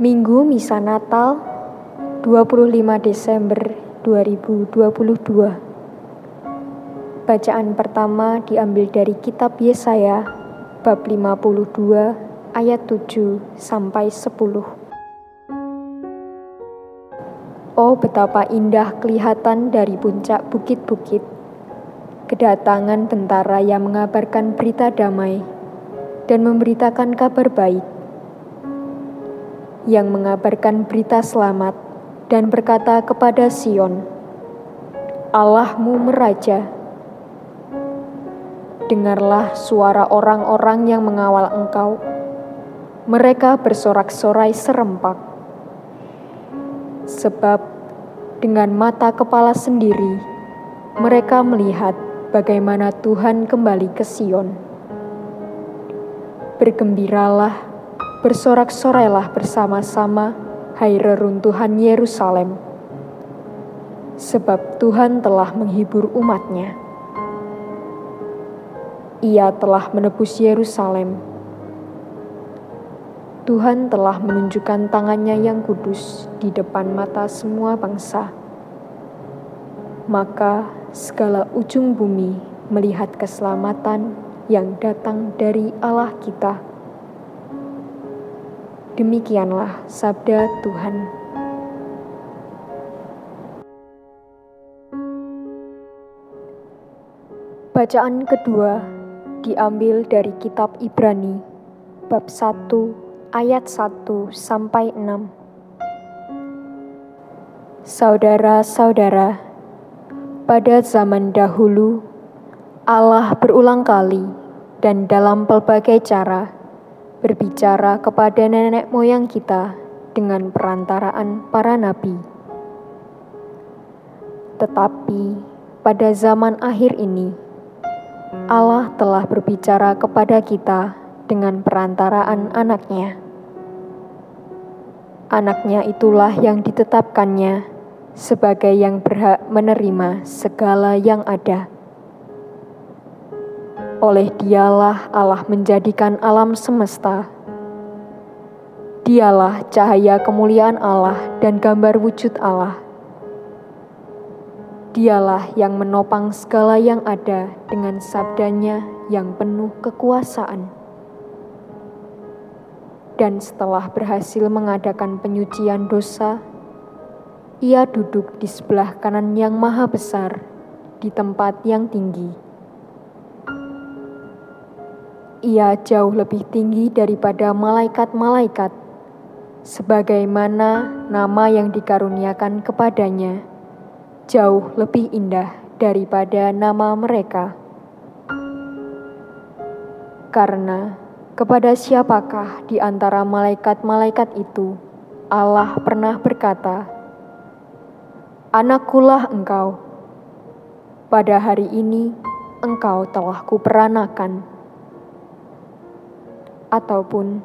Minggu Misa Natal 25 Desember 2022 Bacaan pertama diambil dari kitab Yesaya bab 52 ayat 7 sampai 10 Oh betapa indah kelihatan dari puncak bukit-bukit. Kedatangan tentara yang mengabarkan berita damai dan memberitakan kabar baik yang mengabarkan berita selamat dan berkata kepada Sion, Allahmu meraja. Dengarlah suara orang-orang yang mengawal engkau. Mereka bersorak-sorai serempak. Sebab dengan mata kepala sendiri, mereka melihat bagaimana Tuhan kembali ke Sion. Bergembiralah bersorak-sorailah bersama-sama, hai reruntuhan Yerusalem. Sebab Tuhan telah menghibur umatnya. Ia telah menebus Yerusalem. Tuhan telah menunjukkan tangannya yang kudus di depan mata semua bangsa. Maka segala ujung bumi melihat keselamatan yang datang dari Allah kita Demikianlah sabda Tuhan. Bacaan kedua diambil dari kitab Ibrani bab 1 ayat 1 sampai 6. Saudara-saudara, pada zaman dahulu Allah berulang kali dan dalam pelbagai cara berbicara kepada nenek moyang kita dengan perantaraan para nabi. Tetapi pada zaman akhir ini, Allah telah berbicara kepada kita dengan perantaraan anaknya. Anaknya itulah yang ditetapkannya sebagai yang berhak menerima segala yang ada oleh dialah Allah menjadikan alam semesta. Dialah cahaya kemuliaan Allah dan gambar wujud Allah. Dialah yang menopang segala yang ada dengan sabdanya yang penuh kekuasaan. Dan setelah berhasil mengadakan penyucian dosa, ia duduk di sebelah kanan yang maha besar di tempat yang tinggi ia jauh lebih tinggi daripada malaikat-malaikat, sebagaimana nama yang dikaruniakan kepadanya jauh lebih indah daripada nama mereka. Karena kepada siapakah di antara malaikat-malaikat itu Allah pernah berkata, Anakkulah engkau, pada hari ini engkau telah kuperanakan ataupun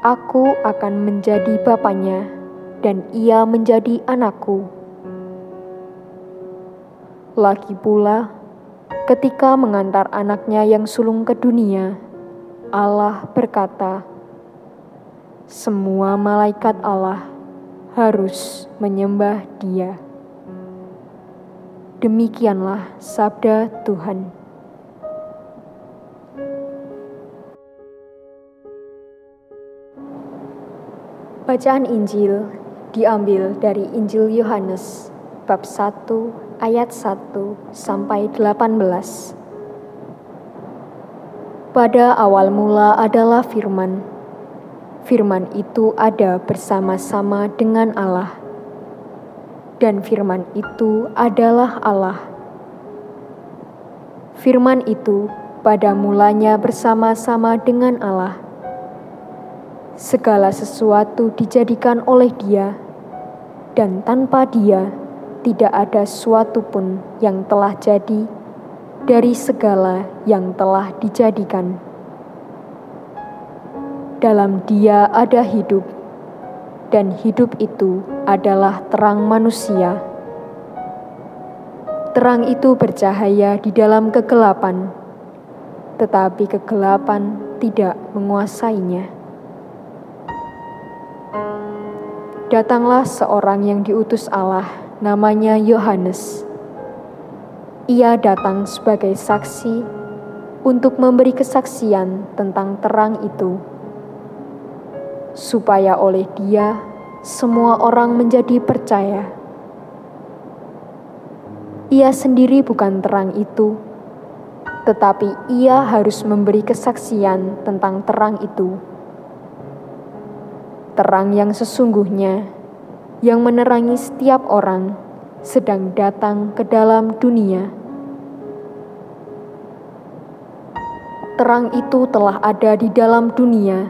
aku akan menjadi bapaknya dan ia menjadi anakku. Lagi pula, ketika mengantar anaknya yang sulung ke dunia, Allah berkata, "Semua malaikat Allah harus menyembah Dia." Demikianlah sabda Tuhan. Bacaan Injil diambil dari Injil Yohanes bab 1 ayat 1 sampai 18. Pada awal mula adalah firman. Firman itu ada bersama-sama dengan Allah. Dan firman itu adalah Allah. Firman itu pada mulanya bersama-sama dengan Allah Segala sesuatu dijadikan oleh Dia, dan tanpa Dia tidak ada suatu pun yang telah jadi dari segala yang telah dijadikan. Dalam Dia ada hidup, dan hidup itu adalah terang manusia. Terang itu bercahaya di dalam kegelapan, tetapi kegelapan tidak menguasainya. Datanglah seorang yang diutus Allah, namanya Yohanes. Ia datang sebagai saksi untuk memberi kesaksian tentang terang itu, supaya oleh Dia semua orang menjadi percaya. Ia sendiri bukan terang itu, tetapi ia harus memberi kesaksian tentang terang itu terang yang sesungguhnya yang menerangi setiap orang sedang datang ke dalam dunia. Terang itu telah ada di dalam dunia,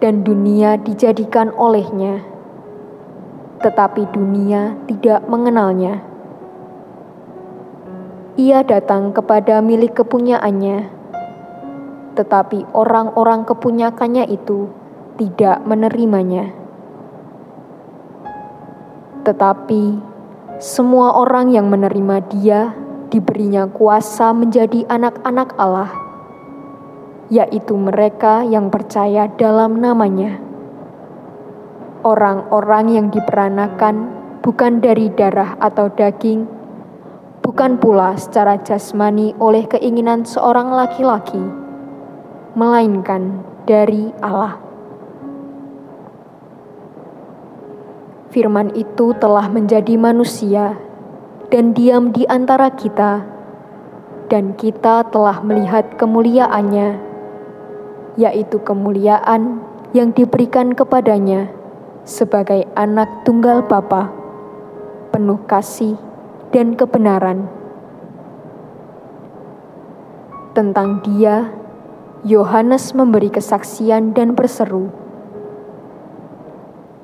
dan dunia dijadikan olehnya, tetapi dunia tidak mengenalnya. Ia datang kepada milik kepunyaannya, tetapi orang-orang kepunyakannya itu tidak menerimanya. Tetapi semua orang yang menerima Dia diberinya kuasa menjadi anak-anak Allah, yaitu mereka yang percaya dalam namanya. Orang-orang yang diperanakan bukan dari darah atau daging, bukan pula secara jasmani oleh keinginan seorang laki-laki, melainkan dari Allah. Firman itu telah menjadi manusia dan diam di antara kita, dan kita telah melihat kemuliaannya, yaitu kemuliaan yang diberikan kepadanya sebagai anak tunggal Bapa, penuh kasih dan kebenaran. Tentang Dia, Yohanes memberi kesaksian dan berseru,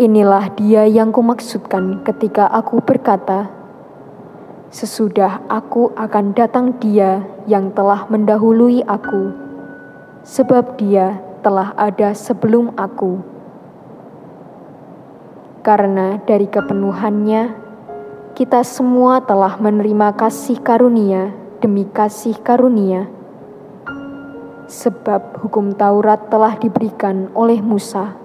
Inilah dia yang kumaksudkan ketika aku berkata, Sesudah aku akan datang dia yang telah mendahului aku, sebab dia telah ada sebelum aku. Karena dari kepenuhannya, kita semua telah menerima kasih karunia demi kasih karunia. Sebab hukum Taurat telah diberikan oleh Musa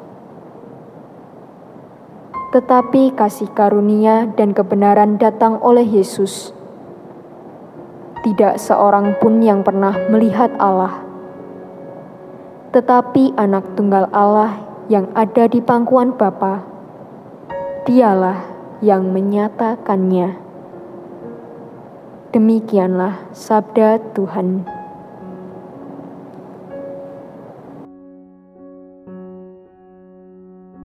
tetapi kasih karunia dan kebenaran datang oleh Yesus. Tidak seorang pun yang pernah melihat Allah, tetapi Anak Tunggal Allah yang ada di pangkuan Bapa, Dialah yang menyatakannya. Demikianlah sabda Tuhan.